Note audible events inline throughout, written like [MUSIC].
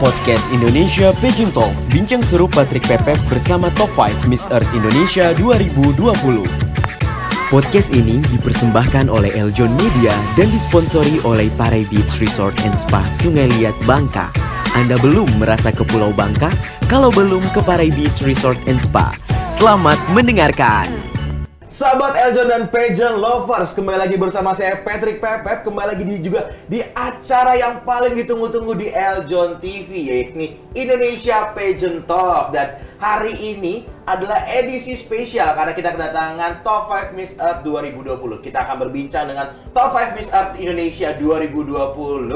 Podcast Indonesia Pageant Talk Bincang seru Patrick Pepep bersama Top 5 Miss Earth Indonesia 2020 Podcast ini dipersembahkan oleh Eljon Media dan disponsori oleh Parai Beach Resort and Spa Sungai Liat Bangka. Anda belum merasa ke Pulau Bangka? Kalau belum ke Parai Beach Resort and Spa. Selamat mendengarkan. Sahabat Eljon dan Pageant Lovers, kembali lagi bersama saya Patrick Pepep, kembali lagi di, juga di acara yang paling ditunggu-tunggu di Eljon TV, yaitu Indonesia Pageant Talk. Dan hari ini adalah edisi spesial karena kita kedatangan Top 5 Miss Earth 2020. Kita akan berbincang dengan Top 5 Miss Earth Indonesia 2020.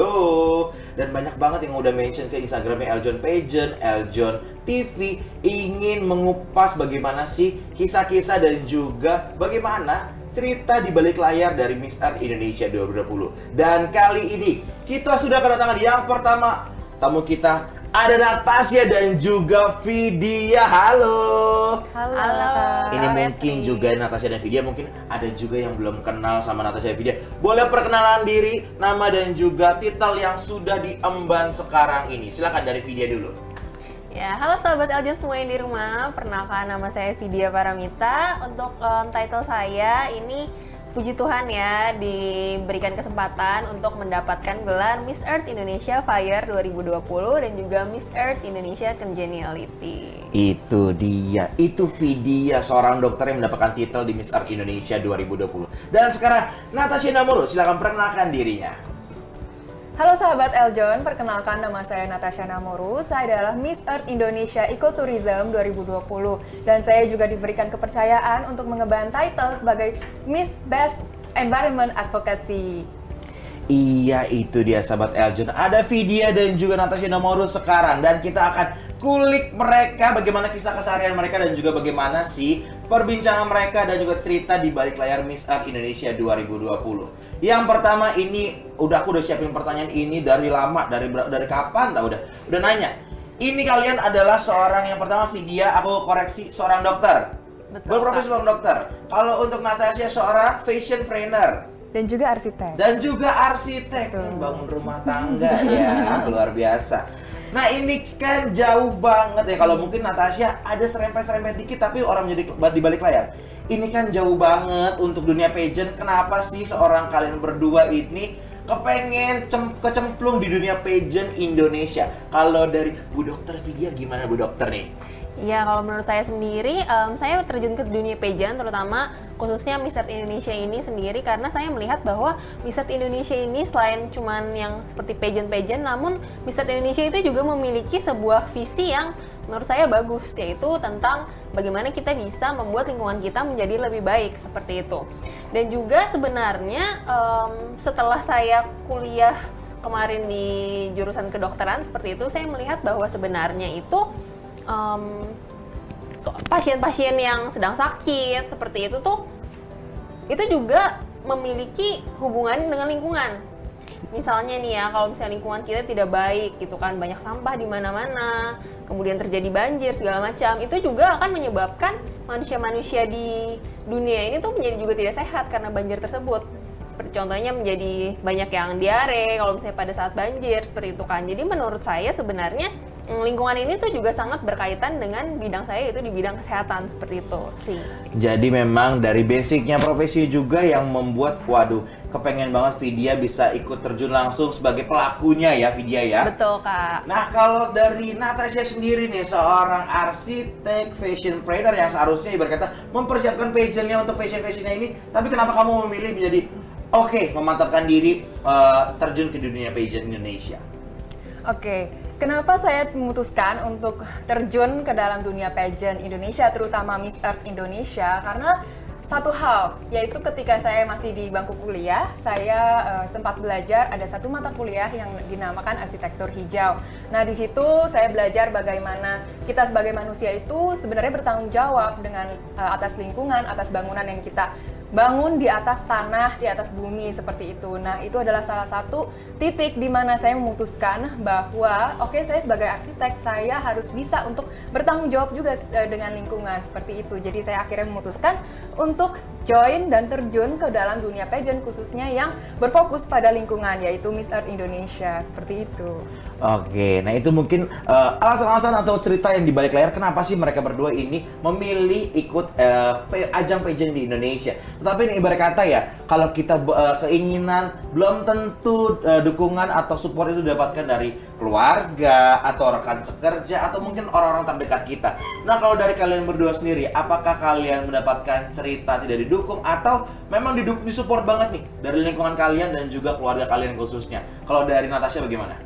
Dan banyak banget yang udah mention ke Instagramnya Eljon Pageant, Eljon TV ingin mengupas bagaimana sih kisah-kisah dan juga bagaimana cerita di balik layar dari Miss Earth Indonesia 2020. Dan kali ini kita sudah kedatangan yang pertama tamu kita ada Natasha dan juga Vidya. Halo. Halo. Halo. Ini mungkin juga Natasha dan Vidya mungkin ada juga yang belum kenal sama Natasha dan Vidya. Boleh perkenalan diri, nama dan juga titel yang sudah diemban sekarang ini. Silakan dari Vidya dulu. Ya, halo sahabat Eljon semua yang di rumah. Perkenalkan nama saya Vidya Paramita. Untuk um, title saya ini puji Tuhan ya diberikan kesempatan untuk mendapatkan gelar Miss Earth Indonesia Fire 2020 dan juga Miss Earth Indonesia Congeniality. Itu dia, itu Vidya seorang dokter yang mendapatkan titel di Miss Earth Indonesia 2020. Dan sekarang Natasha Namuru, silakan perkenalkan dirinya. Halo sahabat Eljon, perkenalkan nama saya Natasha Namoru. Saya adalah Miss Earth Indonesia Ecotourism 2020 dan saya juga diberikan kepercayaan untuk mengemban title sebagai Miss Best Environment Advocacy. Iya itu dia sahabat Eljon Ada Vidya dan juga Natasha Namoru sekarang Dan kita akan kulik mereka Bagaimana kisah keseharian mereka dan juga bagaimana sih Perbincangan mereka dan juga cerita di balik layar Miss Earth Indonesia 2020 Yang pertama ini Udah aku udah siapin pertanyaan ini dari lama Dari dari kapan tau udah. Udah nanya Ini kalian adalah seorang yang pertama Vidya Aku koreksi seorang dokter. Betul, Berprofesi seorang dokter. Kalau untuk Natasha seorang fashion trainer. Dan juga arsitek. dan juga arsitek. Betul. bangun rumah tangga ya luar biasa nah ini kan jauh banget ya. Kalau mungkin Natasha ada serempet-serempet dikit tapi orang menjadi di balik layar. Ini kan jauh banget untuk dunia pageant. Kenapa sih seorang kalian berdua ini kepengen cem- kecemplung di dunia pageant Indonesia? Kalau dari Bu Dokter Vidya gimana Bu Dokter nih Ya, kalau menurut saya sendiri, em, saya terjun ke dunia pageant, terutama khususnya Miss Indonesia ini sendiri, karena saya melihat bahwa Miss Indonesia ini selain cuman yang seperti pageant-pageant, namun Miss Indonesia itu juga memiliki sebuah visi yang menurut saya bagus, yaitu tentang bagaimana kita bisa membuat lingkungan kita menjadi lebih baik, seperti itu. Dan juga sebenarnya em, setelah saya kuliah kemarin di jurusan kedokteran seperti itu, saya melihat bahwa sebenarnya itu so- pasien-pasien yang sedang sakit seperti itu tuh itu juga memiliki hubungan dengan lingkungan. Misalnya nih ya, kalau misalnya lingkungan kita tidak baik gitu kan, banyak sampah di mana-mana, kemudian terjadi banjir segala macam, itu juga akan menyebabkan manusia-manusia di dunia ini tuh menjadi juga tidak sehat karena banjir tersebut. Seperti contohnya menjadi banyak yang diare kalau misalnya pada saat banjir seperti itu kan. Jadi menurut saya sebenarnya lingkungan ini tuh juga sangat berkaitan dengan bidang saya yaitu di bidang kesehatan seperti itu sih. Jadi memang dari basicnya profesi juga yang membuat waduh kepengen banget Vidya bisa ikut terjun langsung sebagai pelakunya ya Vidya ya. Betul kak. Nah kalau dari Natasha sendiri nih seorang arsitek fashion planner yang seharusnya ibarat kata mempersiapkan pageantnya untuk fashion fashionnya ini, tapi kenapa kamu memilih menjadi oke memantapkan diri uh, terjun ke dunia pageant Indonesia? Oke, kenapa saya memutuskan untuk terjun ke dalam dunia pageant Indonesia, terutama Miss Earth Indonesia? Karena satu hal, yaitu ketika saya masih di bangku kuliah, saya eh, sempat belajar ada satu mata kuliah yang dinamakan arsitektur hijau. Nah, di situ saya belajar bagaimana kita sebagai manusia itu sebenarnya bertanggung jawab dengan eh, atas lingkungan, atas bangunan yang kita bangun di atas tanah, di atas bumi seperti itu. Nah, itu adalah salah satu titik di mana saya memutuskan bahwa oke saya sebagai arsitek saya harus bisa untuk bertanggung jawab juga eh, dengan lingkungan seperti itu. Jadi saya akhirnya memutuskan untuk join dan terjun ke dalam dunia pageant khususnya yang berfokus pada lingkungan yaitu Miss Earth Indonesia seperti itu. Oke, nah itu mungkin uh, alasan-alasan atau cerita yang dibalik layar kenapa sih mereka berdua ini memilih ikut uh, ajang pageant di Indonesia. Tetapi ini ibarat kata ya, kalau kita uh, keinginan belum tentu uh, dukungan atau support itu dapatkan dari keluarga atau rekan sekerja atau mungkin orang-orang terdekat kita. Nah kalau dari kalian berdua sendiri, apakah kalian mendapatkan cerita tidak didukung atau memang didukung disupport banget nih dari lingkungan kalian dan juga keluarga kalian khususnya? Kalau dari Natasha bagaimana?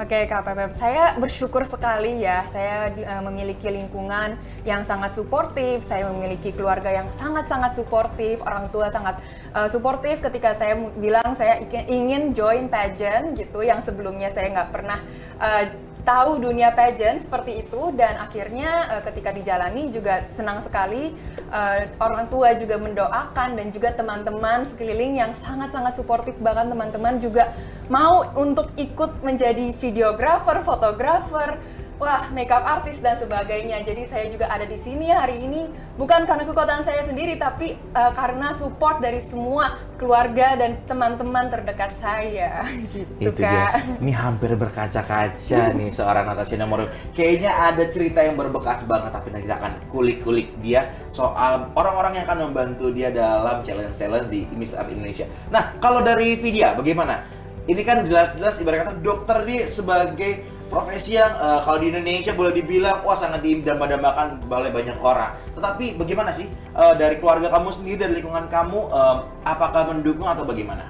Oke Kak Pepep, saya bersyukur sekali ya saya uh, memiliki lingkungan yang sangat suportif, saya memiliki keluarga yang sangat-sangat suportif, orang tua sangat uh, suportif ketika saya bilang saya ingin join pageant gitu yang sebelumnya saya nggak pernah uh, tahu dunia pageant seperti itu dan akhirnya uh, ketika dijalani juga senang sekali. Uh, orang tua juga mendoakan dan juga teman-teman sekeliling yang sangat-sangat suportif bahkan teman-teman juga mau untuk ikut menjadi videografer, fotografer, wah makeup artis dan sebagainya. Jadi saya juga ada di sini hari ini bukan karena kekuatan saya sendiri tapi uh, karena support dari semua keluarga dan teman-teman terdekat saya [LAUGHS] gitu Itu Kak. Dia. Ini hampir berkaca-kaca nih [LAUGHS] seorang Natasha Nomor. Kayaknya ada cerita yang berbekas banget tapi nanti kita akan kulik-kulik dia soal orang-orang yang akan membantu dia dalam challenge-challenge di Miss Earth Indonesia. Nah, kalau dari Vidya bagaimana? ini kan jelas-jelas ibarat kata dokter ini sebagai profesi yang uh, kalau di Indonesia boleh dibilang wah sangat diidam-idamkan oleh banyak orang. Tetapi bagaimana sih uh, dari keluarga kamu sendiri dari lingkungan kamu uh, apakah mendukung atau bagaimana?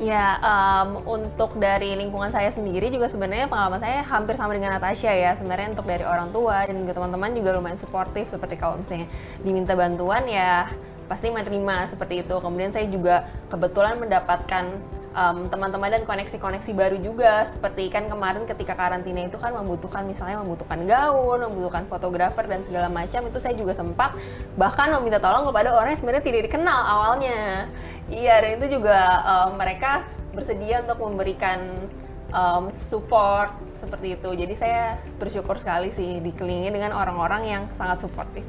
Ya, um, untuk dari lingkungan saya sendiri juga sebenarnya pengalaman saya hampir sama dengan Natasha ya. Sebenarnya untuk dari orang tua dan juga teman-teman juga lumayan suportif seperti kalau misalnya diminta bantuan ya pasti menerima seperti itu. Kemudian saya juga kebetulan mendapatkan um, teman-teman dan koneksi-koneksi baru juga. Seperti kan kemarin ketika karantina itu kan membutuhkan misalnya membutuhkan gaun, membutuhkan fotografer dan segala macam itu saya juga sempat bahkan meminta tolong kepada orang yang sebenarnya tidak dikenal awalnya. Iya dan itu juga um, mereka bersedia untuk memberikan um, support seperti itu. Jadi saya bersyukur sekali sih dikelilingi dengan orang-orang yang sangat suportif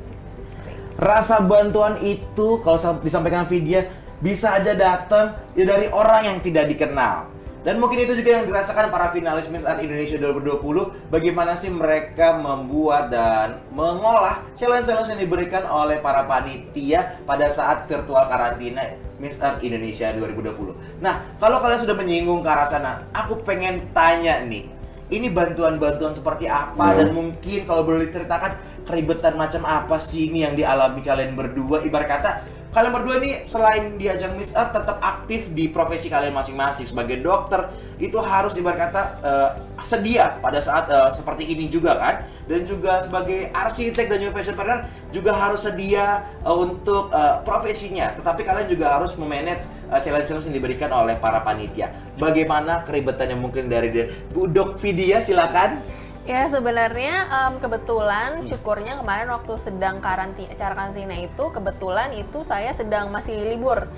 rasa bantuan itu kalau disampaikan Vidya bisa aja datang ya dari orang yang tidak dikenal. Dan mungkin itu juga yang dirasakan para finalis Miss Art Indonesia 2020 Bagaimana sih mereka membuat dan mengolah challenge-challenge yang diberikan oleh para panitia pada saat virtual karantina Miss Art Indonesia 2020 Nah, kalau kalian sudah menyinggung ke arah sana Aku pengen tanya nih Ini bantuan-bantuan seperti apa? Dan mungkin kalau boleh diceritakan keribetan macam apa sih ini yang dialami kalian berdua? Ibarat kata kalian berdua ini selain di ajang Miss Earth tetap aktif di profesi kalian masing-masing. Sebagai dokter itu harus ibarat uh, sedia pada saat uh, seperti ini juga kan? Dan juga sebagai arsitek dan juga fashion partner juga harus sedia uh, untuk uh, profesinya. Tetapi kalian juga harus memanage uh, challenge-challenge yang diberikan oleh para panitia. Bagaimana keribetan yang mungkin dari Bu Dok Vidya silakan Ya sebenarnya um, kebetulan syukurnya kemarin waktu sedang karantina acara karantina itu kebetulan itu saya sedang masih libur.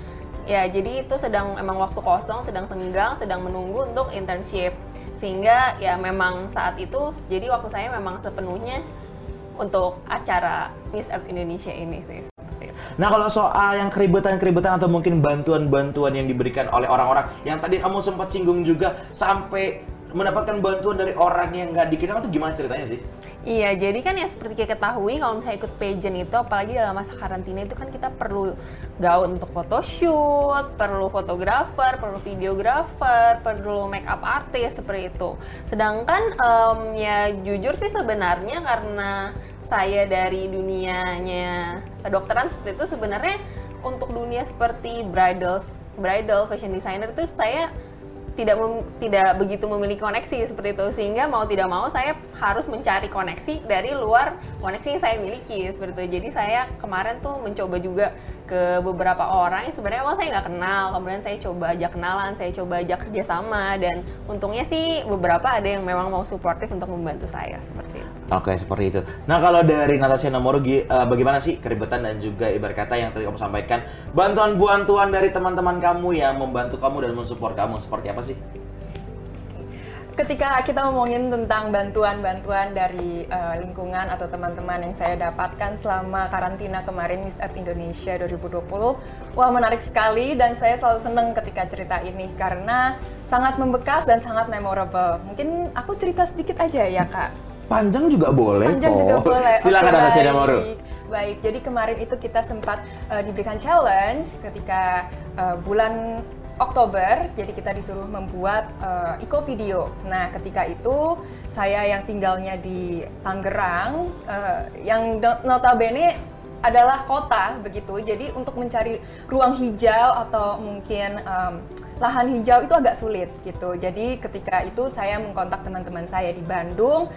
Ya jadi itu sedang emang waktu kosong, sedang senggang, sedang menunggu untuk internship. Sehingga ya memang saat itu jadi waktu saya memang sepenuhnya untuk acara Miss Earth Indonesia ini sih. Nah kalau soal yang keribetan-keribetan atau mungkin bantuan-bantuan yang diberikan oleh orang-orang yang tadi kamu sempat singgung juga sampai mendapatkan bantuan dari orang yang nggak dikenal itu gimana ceritanya sih? Iya, jadi kan ya seperti kita ketahui kalau misalnya ikut pageant itu, apalagi dalam masa karantina itu kan kita perlu gaun untuk photoshoot, perlu fotografer, perlu videografer, perlu make up artist seperti itu. Sedangkan um, ya jujur sih sebenarnya karena saya dari dunianya kedokteran seperti itu sebenarnya untuk dunia seperti bridal bridal fashion designer itu saya tidak mem, tidak begitu memiliki koneksi seperti itu. Sehingga mau tidak mau saya harus mencari koneksi dari luar koneksi yang saya miliki seperti itu. Jadi saya kemarin tuh mencoba juga ke beberapa orang yang sebenarnya awal saya nggak kenal kemudian saya coba ajak kenalan saya coba ajak kerjasama dan untungnya sih beberapa ada yang memang mau suportif untuk membantu saya seperti itu. Oke seperti itu. Nah kalau dari Natasha Nomoro uh, bagaimana sih keribetan dan juga ibarat kata yang tadi kamu sampaikan? Bantuan-bantuan dari teman-teman kamu yang membantu kamu dan mensupport kamu seperti apa sih ketika kita ngomongin tentang bantuan-bantuan dari uh, lingkungan atau teman-teman yang saya dapatkan selama karantina kemarin Miss Earth Indonesia 2020, wah menarik sekali dan saya selalu senang ketika cerita ini karena sangat membekas dan sangat memorable. Mungkin aku cerita sedikit aja ya kak. Panjang juga boleh Panjang juga boleh. [LAUGHS] Silakan okay. Baik, jadi kemarin itu kita sempat uh, diberikan challenge ketika uh, bulan Oktober, jadi kita disuruh membuat uh, eco video. Nah, ketika itu saya yang tinggalnya di Tangerang, uh, yang notabene adalah kota begitu. Jadi untuk mencari ruang hijau atau mungkin um, lahan hijau itu agak sulit gitu. Jadi ketika itu saya mengkontak teman-teman saya di Bandung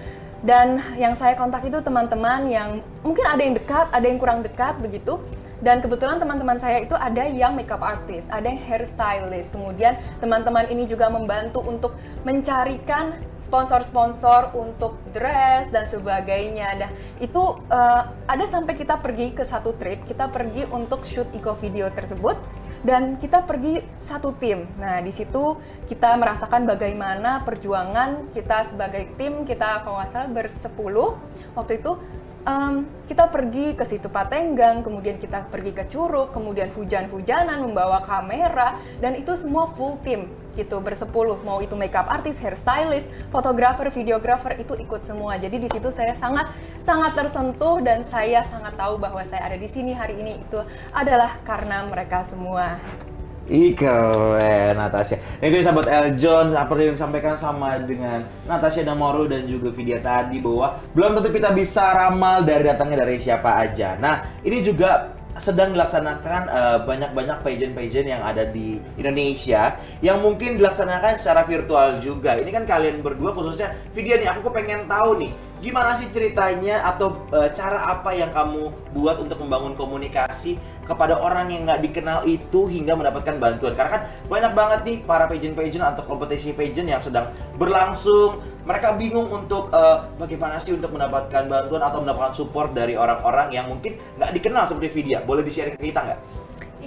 dan yang saya kontak itu teman-teman yang mungkin ada yang dekat, ada yang kurang dekat begitu dan kebetulan teman-teman saya itu ada yang makeup artist, ada yang hairstylist. Kemudian teman-teman ini juga membantu untuk mencarikan sponsor-sponsor untuk dress dan sebagainya. Nah, itu uh, ada sampai kita pergi ke satu trip, kita pergi untuk shoot eco video tersebut dan kita pergi satu tim. Nah, di situ kita merasakan bagaimana perjuangan kita sebagai tim, kita kalau nggak salah bersepuluh waktu itu um, kita pergi ke situ Patenggang, kemudian kita pergi ke Curug, kemudian hujan-hujanan membawa kamera dan itu semua full team gitu bersepuluh mau itu makeup artist, hairstylist, fotografer, videografer itu ikut semua. Jadi di situ saya sangat sangat tersentuh dan saya sangat tahu bahwa saya ada di sini hari ini itu adalah karena mereka semua. Ih keren Natasha. Nah, itu sahabat Eljon apa yang disampaikan sama dengan Natasha Damoru dan juga Vidya tadi bahwa belum tentu kita bisa ramal dari datangnya dari siapa aja. Nah ini juga sedang dilaksanakan uh, banyak-banyak pageant-pageant yang ada di Indonesia yang mungkin dilaksanakan secara virtual juga. Ini kan kalian berdua khususnya Vidya nih aku pengen tahu nih gimana sih ceritanya atau e, cara apa yang kamu buat untuk membangun komunikasi kepada orang yang nggak dikenal itu hingga mendapatkan bantuan? Karena kan banyak banget nih para pageant-pageant atau kompetisi pageant yang sedang berlangsung. Mereka bingung untuk e, bagaimana sih untuk mendapatkan bantuan atau mendapatkan support dari orang-orang yang mungkin nggak dikenal seperti Vidya. Boleh di-share ke kita nggak?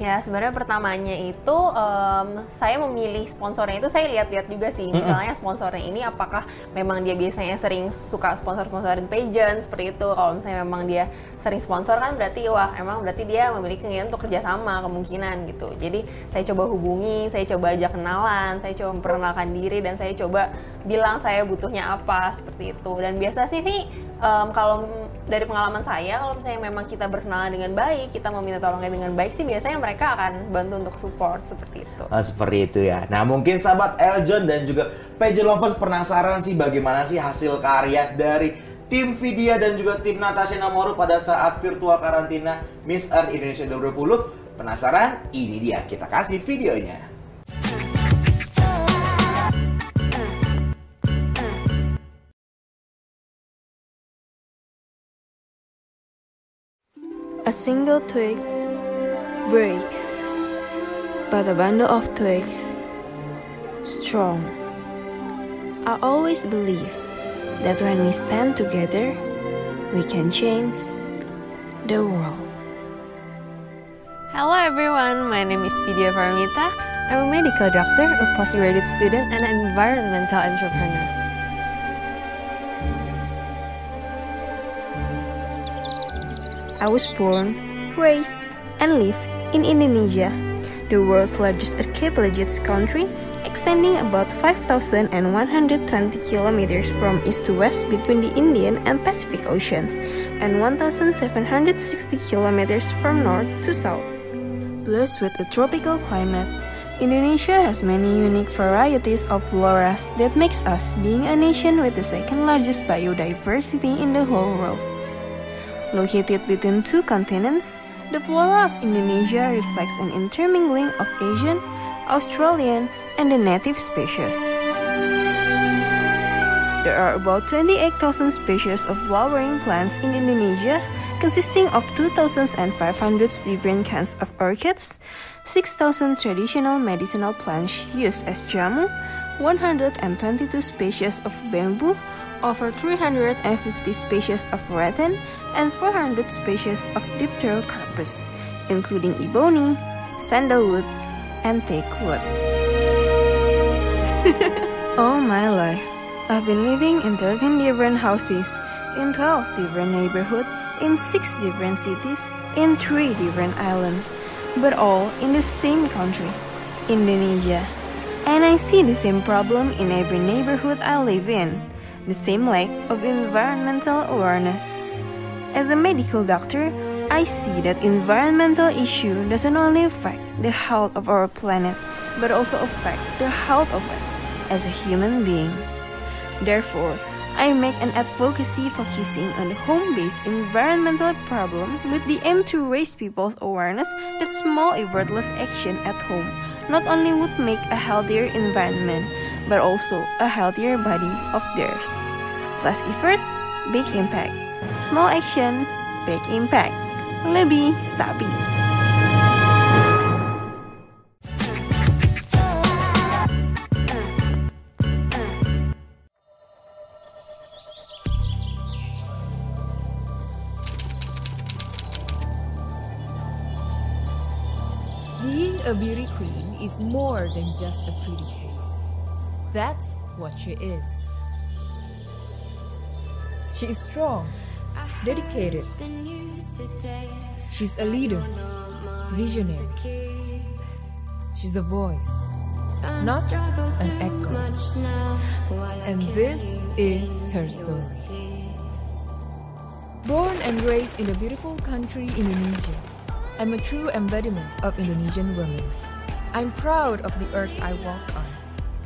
Ya sebenarnya pertamanya itu um, saya memilih sponsornya itu saya lihat-lihat juga sih. Misalnya sponsornya ini apakah memang dia biasanya sering suka sponsor-sponsorin pageant seperti itu. Kalau misalnya memang dia sering sponsor kan berarti wah emang berarti dia memiliki keinginan untuk kerjasama kemungkinan gitu. Jadi saya coba hubungi saya coba ajak kenalan saya coba memperkenalkan diri dan saya coba bilang saya butuhnya apa seperti itu. Dan biasa sih sih um, kalau dari pengalaman saya kalau misalnya memang kita berkenalan dengan baik kita meminta tolongnya dengan baik sih biasanya mereka akan bantu untuk support seperti itu. Oh, seperti itu ya. Nah mungkin sahabat Eljon dan juga Page Lovers penasaran sih bagaimana sih hasil karya dari tim Vidya dan juga tim Natasha Namoru pada saat virtual karantina Miss Earth Indonesia 2020 penasaran? Ini dia. Kita kasih videonya A single twig breaks, but a bundle of twigs strong. I always believe that when we stand together, we can change the world. Hello everyone, my name is Vidya Paramita. I'm a medical doctor, a postgraduate student, and an environmental entrepreneur. I was born, raised, and live in Indonesia, the world's largest archipelagic country, extending about 5,120 kilometers from east to west between the Indian and Pacific Oceans, and 1,760 kilometers from north to south. Blessed with a tropical climate, Indonesia has many unique varieties of floras that makes us being a nation with the second largest biodiversity in the whole world. Located between two continents, the flora of Indonesia reflects an intermingling of Asian, Australian, and the native species. There are about 28,000 species of flowering plants in Indonesia, consisting of 2,500 different kinds of orchids, 6,000 traditional medicinal plants used as jamu, 122 species of bamboo, over 350 species of rattan and 400 species of Dipterocarpus, including ebony, sandalwood, and teakwood. [LAUGHS] All my life, I've been living in 13 different houses, in 12 different neighborhoods, in 6 different cities, in 3 different islands, but all in the same country, Indonesia. And I see the same problem in every neighborhood I live in the same lack of environmental awareness. As a medical doctor, I see that environmental issue doesn't only affect the health of our planet, but also affect the health of us as a human being. Therefore, I make an advocacy focusing on the home-based environmental problem with the aim to raise people's awareness that small effortless action at home not only would make a healthier environment, but also a healthier body of theirs. Less effort, big impact. Small action, big impact. Lebih sabi. Being a beauty queen is more than just a pretty face. That's what she is. She is strong, dedicated. She's a leader, visionary. She's a voice, not an echo. And this is her story. Born and raised in the beautiful country Indonesia, I'm a true embodiment of Indonesian women. I'm proud of the earth I walk on.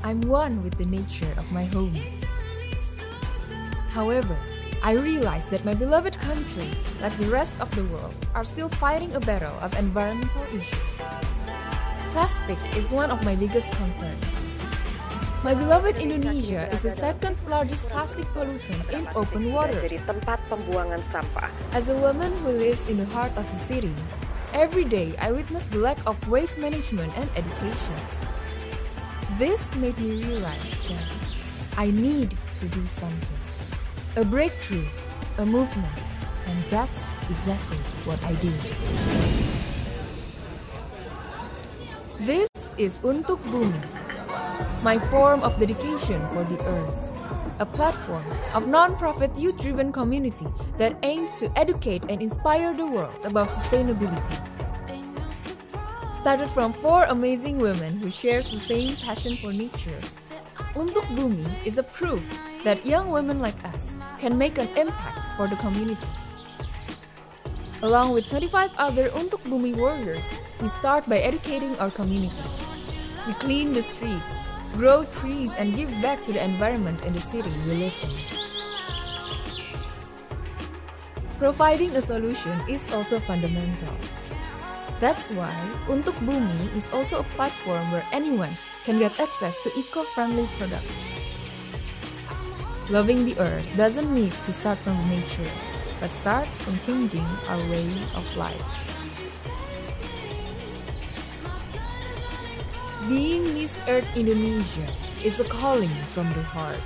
I'm one with the nature of my home. However, I realize that my beloved country, like the rest of the world, are still fighting a battle of environmental issues. Plastic is one of my biggest concerns. My beloved Indonesia is the second largest plastic pollutant in open waters. tempat pembuangan sampah. As a woman who lives in the heart of the city, every day I witness the lack of waste management and education. This made me realize that I need to do something. A breakthrough, a movement, and that's exactly what I did. This is Untuk Bumi, my form of dedication for the earth, a platform of non-profit youth-driven community that aims to educate and inspire the world about sustainability. Started from four amazing women who shares the same passion for nature, Untuk Bumi is a proof that young women like us can make an impact for the community. Along with 25 other Untuk Bumi warriors, we start by educating our community. We clean the streets, grow trees, and give back to the environment in the city we live in. Providing a solution is also fundamental. That's why Untuk Bumi is also a platform where anyone can get access to eco-friendly products. Loving the earth doesn't need to start from nature, but start from changing our way of life. Being Miss Earth Indonesia is a calling from the heart.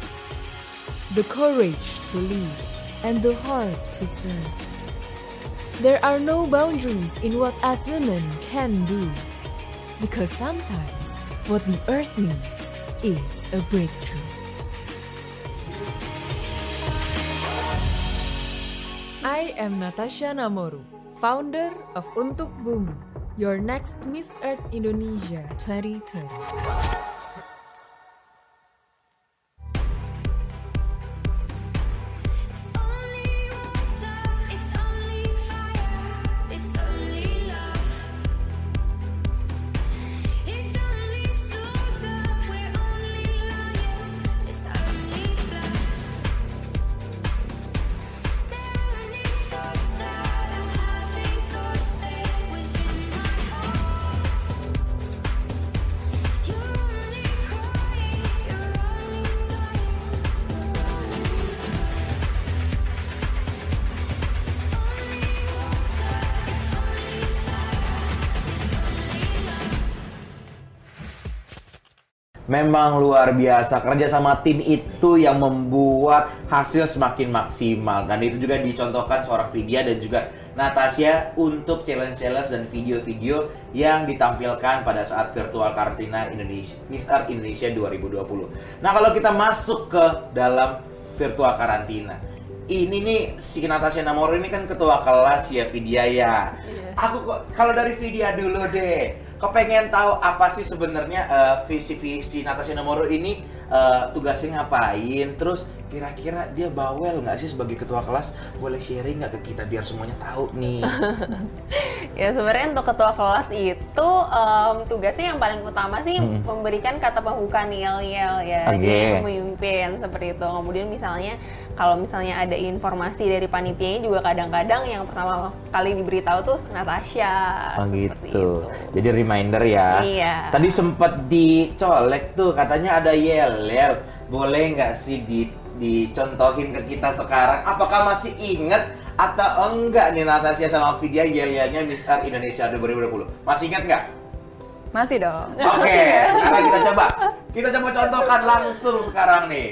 The courage to lead and the heart to serve. There are no boundaries in what us women can do. Because sometimes what the earth needs is a breakthrough. I am Natasha Namoru, founder of Untuk Bumi, your next Miss Earth Indonesia 2020. Memang luar biasa kerja sama tim itu yang membuat hasil semakin maksimal dan itu juga dicontohkan seorang Vidya dan juga Natasha untuk challenge-challenge dan video-video yang ditampilkan pada saat virtual karantina Indonesia Miss Earth Indonesia 2020. Nah, kalau kita masuk ke dalam virtual karantina, ini nih si Natasha Namoro ini kan ketua kelas ya Vidya ya. Aku kok kalau dari Vidya dulu deh. Kepengen tahu apa sih sebenarnya eh, visi visi Natasha Namoro ini eh, tugasnya ngapain? Terus kira-kira dia bawel nggak sih sebagai ketua kelas? Boleh sharing nggak ke kita biar semuanya tahu nih. [LAUGHS] Ya sebenarnya untuk ketua kelas itu em, tugasnya yang paling utama sih memberikan kata pembuka yel-yel ya, Oke. jadi memimpin seperti itu. Kemudian misalnya kalau misalnya ada informasi dari panitianya juga kadang-kadang yang pertama kali diberitahu tuh Natasha Oh seperti gitu. itu. Jadi reminder ya. Iya. Tadi sempat dicolek tuh katanya ada yel-yel. Boleh nggak sih di dicontohin ke kita sekarang? Apakah masih inget atau enggak nih Natasha sama Vidya yel-yelnya Miss Earth Indonesia 2020? Masih inget nggak? Masih dong. Oke, [LAUGHS] sekarang kita coba. Kita coba contohkan langsung sekarang nih.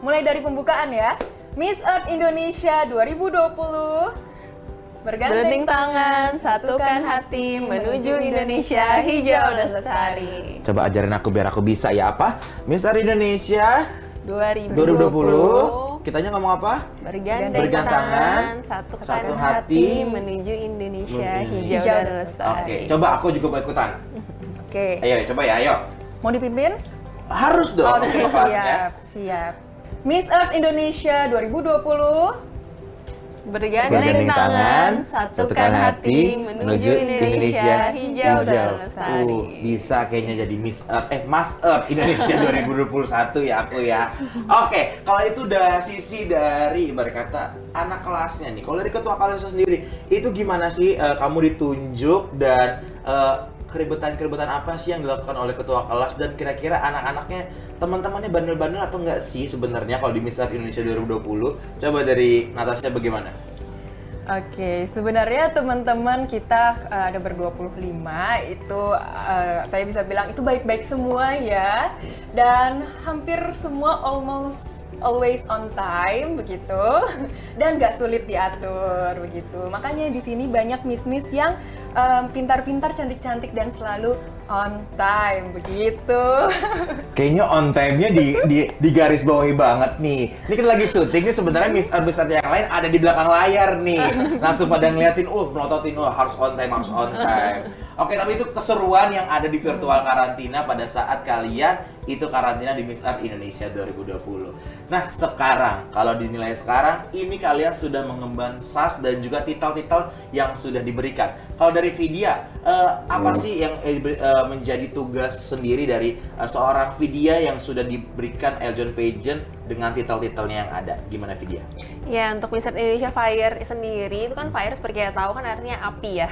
Mulai dari pembukaan ya. Miss Earth Indonesia 2020 Bergandeng tangan, satukan hati menuju Indonesia hijau dan lestari. Coba ajarin aku biar aku bisa ya apa? Miss Earth Indonesia 2020, 2020. Kitanya ngomong apa? bergandeng, Bergandeng tangan, tangan, satukan satu hati, hati, menuju Indonesia hijau Hijau dan lestari. Oke, coba aku juga mau ikutan. Oke. Ayo, coba ya, ayo. Mau dipimpin? Harus dong Oke, kelasnya. siap, siap. Miss Earth Indonesia 2020 Bergandeng tangan, satukan hati menuju Indonesia hijau dan lestari. Uh, bisa kayaknya jadi Miss Earth, eh Mas Earth Indonesia [LAUGHS] 2021 ya aku ya. Oke, kalau itu udah sisi dari ibarat kata anak kelasnya nih. Kalau dari ketua kelasnya sendiri, itu gimana sih eh, kamu ditunjuk dan eh, keribetan-keribetan apa sih yang dilakukan oleh ketua kelas dan kira-kira anak-anaknya teman-temannya bandel-bandel atau enggak sih sebenarnya kalau di Miss Earth Indonesia 2020? Coba dari Natasha bagaimana? Oke, sebenarnya teman-teman kita eh, ada ber-25 itu eh, saya bisa bilang itu baik-baik semua ya. Dan hampir semua almost always on time begitu [LAUGHS] dan nggak sulit diatur begitu. Makanya di sini banyak miss-miss yang em, pintar-pintar, cantik-cantik dan selalu on time begitu. [LAUGHS] Kayaknya on time-nya di, di, di garis bawahi banget nih. Ini kita lagi syuting nih sebenarnya Miss Earth Miss Earth yang lain ada di belakang layar nih. [LAUGHS] Langsung pada ngeliatin, uh melototin, uh harus on time, harus on time. Oke, tapi itu keseruan yang ada di virtual karantina pada saat kalian itu karantina di Miss Earth Indonesia 2020. Nah, sekarang kalau dinilai sekarang ini kalian sudah mengemban SAS dan juga titel-titel yang sudah diberikan. Kalau dari Vidya, eh, apa sih yang eh, eh, menjadi tugas sendiri dari eh, seorang Vidya yang sudah diberikan Eljon Pageant dengan titel-titelnya yang ada? Gimana Vidya? Ya, untuk Miss Earth Indonesia Fire sendiri itu kan fire seperti kita tahu kan artinya api ya.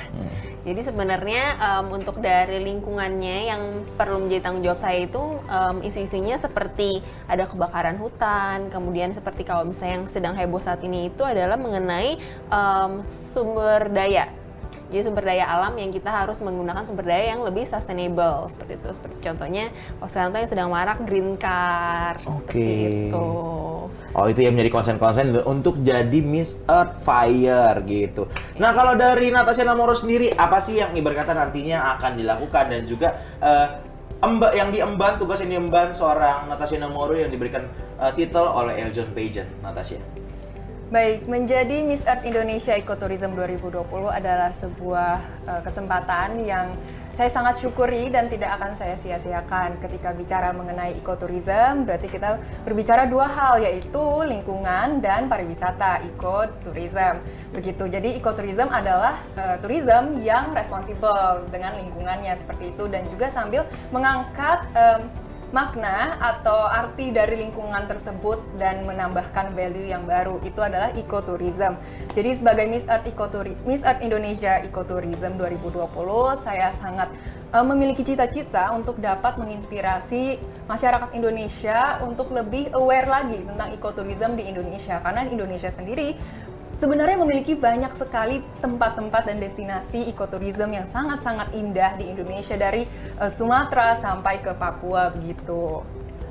Jadi sebenarnya em, untuk dari lingkungannya yang perlu menjadi tanggung jawab saya itu em, isu-isunya seperti ada kebakaran hutan, kemudian seperti kalau misalnya yang sedang heboh saat ini itu adalah mengenai em, sumber daya. Jadi sumber daya alam yang kita harus menggunakan sumber daya yang lebih sustainable seperti itu. Seperti contohnya kalau sekarang tuh yang sedang marak green car seperti Oke. itu. Oh itu yang menjadi konsen-konsen untuk jadi Miss Earth Fire gitu. Nah kalau dari Natasha Namoro sendiri apa sih yang ibarat kata nantinya akan dilakukan dan juga eh, emba, yang diemban tugas yang diemban seorang Natasha Namoro yang diberikan eh, titel oleh Eljon Pageant Natasha. Baik, menjadi Miss Earth Indonesia Ecotourism 2020 adalah sebuah eh, kesempatan yang saya sangat syukuri dan tidak akan saya sia-siakan ketika bicara mengenai ekoturism. Berarti kita berbicara dua hal yaitu lingkungan dan pariwisata, ekoturism. Begitu. Jadi ekoturism adalah eh, tourism yang responsibel dengan lingkungannya seperti itu dan juga sambil mengangkat em, makna atau arti dari lingkungan tersebut dan menambahkan value yang baru itu adalah ecotourism. Jadi sebagai Miss Earth Ecotourism, Miss Earth Indonesia Ecotourism 2020, saya sangat eh, memiliki cita-cita untuk dapat menginspirasi masyarakat Indonesia untuk lebih aware lagi tentang ecotourism di Indonesia karena Indonesia sendiri sebenarnya memiliki banyak sekali tempat-tempat dan destinasi ekoturism yang sangat-sangat indah di Indonesia dari uh, Sumatera sampai ke Papua begitu.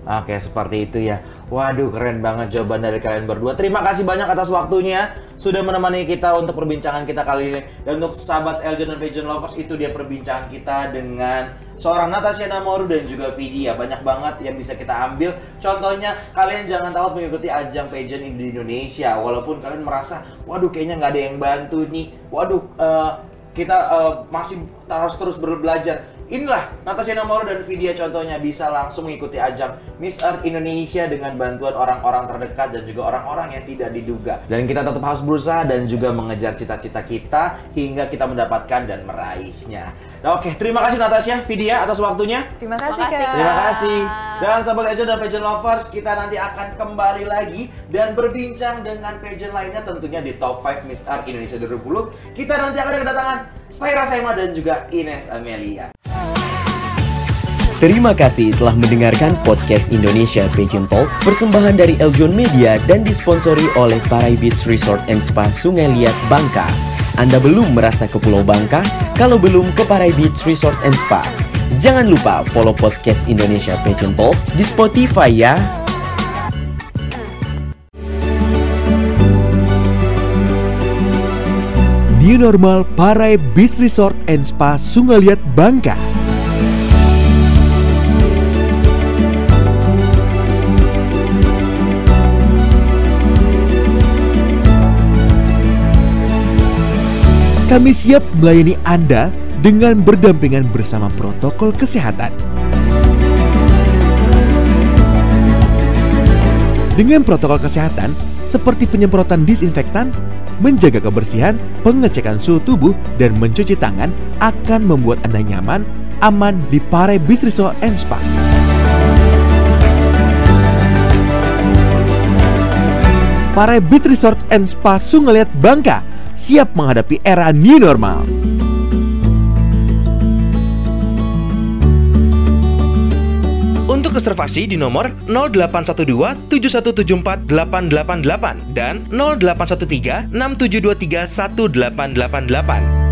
Oke, seperti itu ya. Waduh, keren banget jawaban dari kalian berdua. Terima kasih banyak atas waktunya sudah menemani kita untuk perbincangan kita kali ini. Dan untuk sahabat Eljon dan Pageant Lovers, itu dia perbincangan kita dengan seorang Natasha Namoru dan juga Vidya. Banyak banget yang bisa kita ambil. Contohnya, kalian jangan takut mengikuti ajang pageant di Indonesia. Walaupun kalian merasa, waduh kayaknya nggak ada yang bantu nih. Waduh, uh, kita uh, masih harus terus belajar Inilah Natasha Nomoro dan Vidya contohnya bisa langsung mengikuti ajang Miss Earth Indonesia dengan bantuan orang-orang terdekat dan juga orang-orang yang tidak diduga. Dan kita tetap harus berusaha dan juga mengejar cita-cita kita hingga kita mendapatkan dan meraihnya. Nah, oke, terima kasih Natasha, Vidya atas waktunya. Terima kasih, Kak. Terima kasih. Dan sahabat Legend dan Pageant Lovers, kita nanti akan kembali lagi dan berbincang dengan pageant lainnya tentunya di Top 5 Miss Earth Indonesia 2020. Kita nanti akan kedatangan Saira Sema dan juga Ines Amelia. Terima kasih telah mendengarkan podcast Indonesia Pageant Talk persembahan dari Eljon Media dan disponsori oleh Parai Beach Resort and Spa Sungai Liat Bangka. Anda belum merasa ke Pulau Bangka? Kalau belum ke Parai Beach Resort and Spa. Jangan lupa follow podcast Indonesia Pageant Talk di Spotify ya. New Normal Parai Beach Resort and Spa Sungai Liat Bangka. Kami siap melayani Anda dengan berdampingan bersama protokol kesehatan. Dengan protokol kesehatan seperti penyemprotan disinfektan, menjaga kebersihan, pengecekan suhu tubuh, dan mencuci tangan akan membuat Anda nyaman, aman di Pare Beach Resort and Spa. Pare Beach Resort and Spa Sungeliat Bangka siap menghadapi era new normal. Untuk reservasi di nomor 0812 7174 888 dan 0813 6723 1888.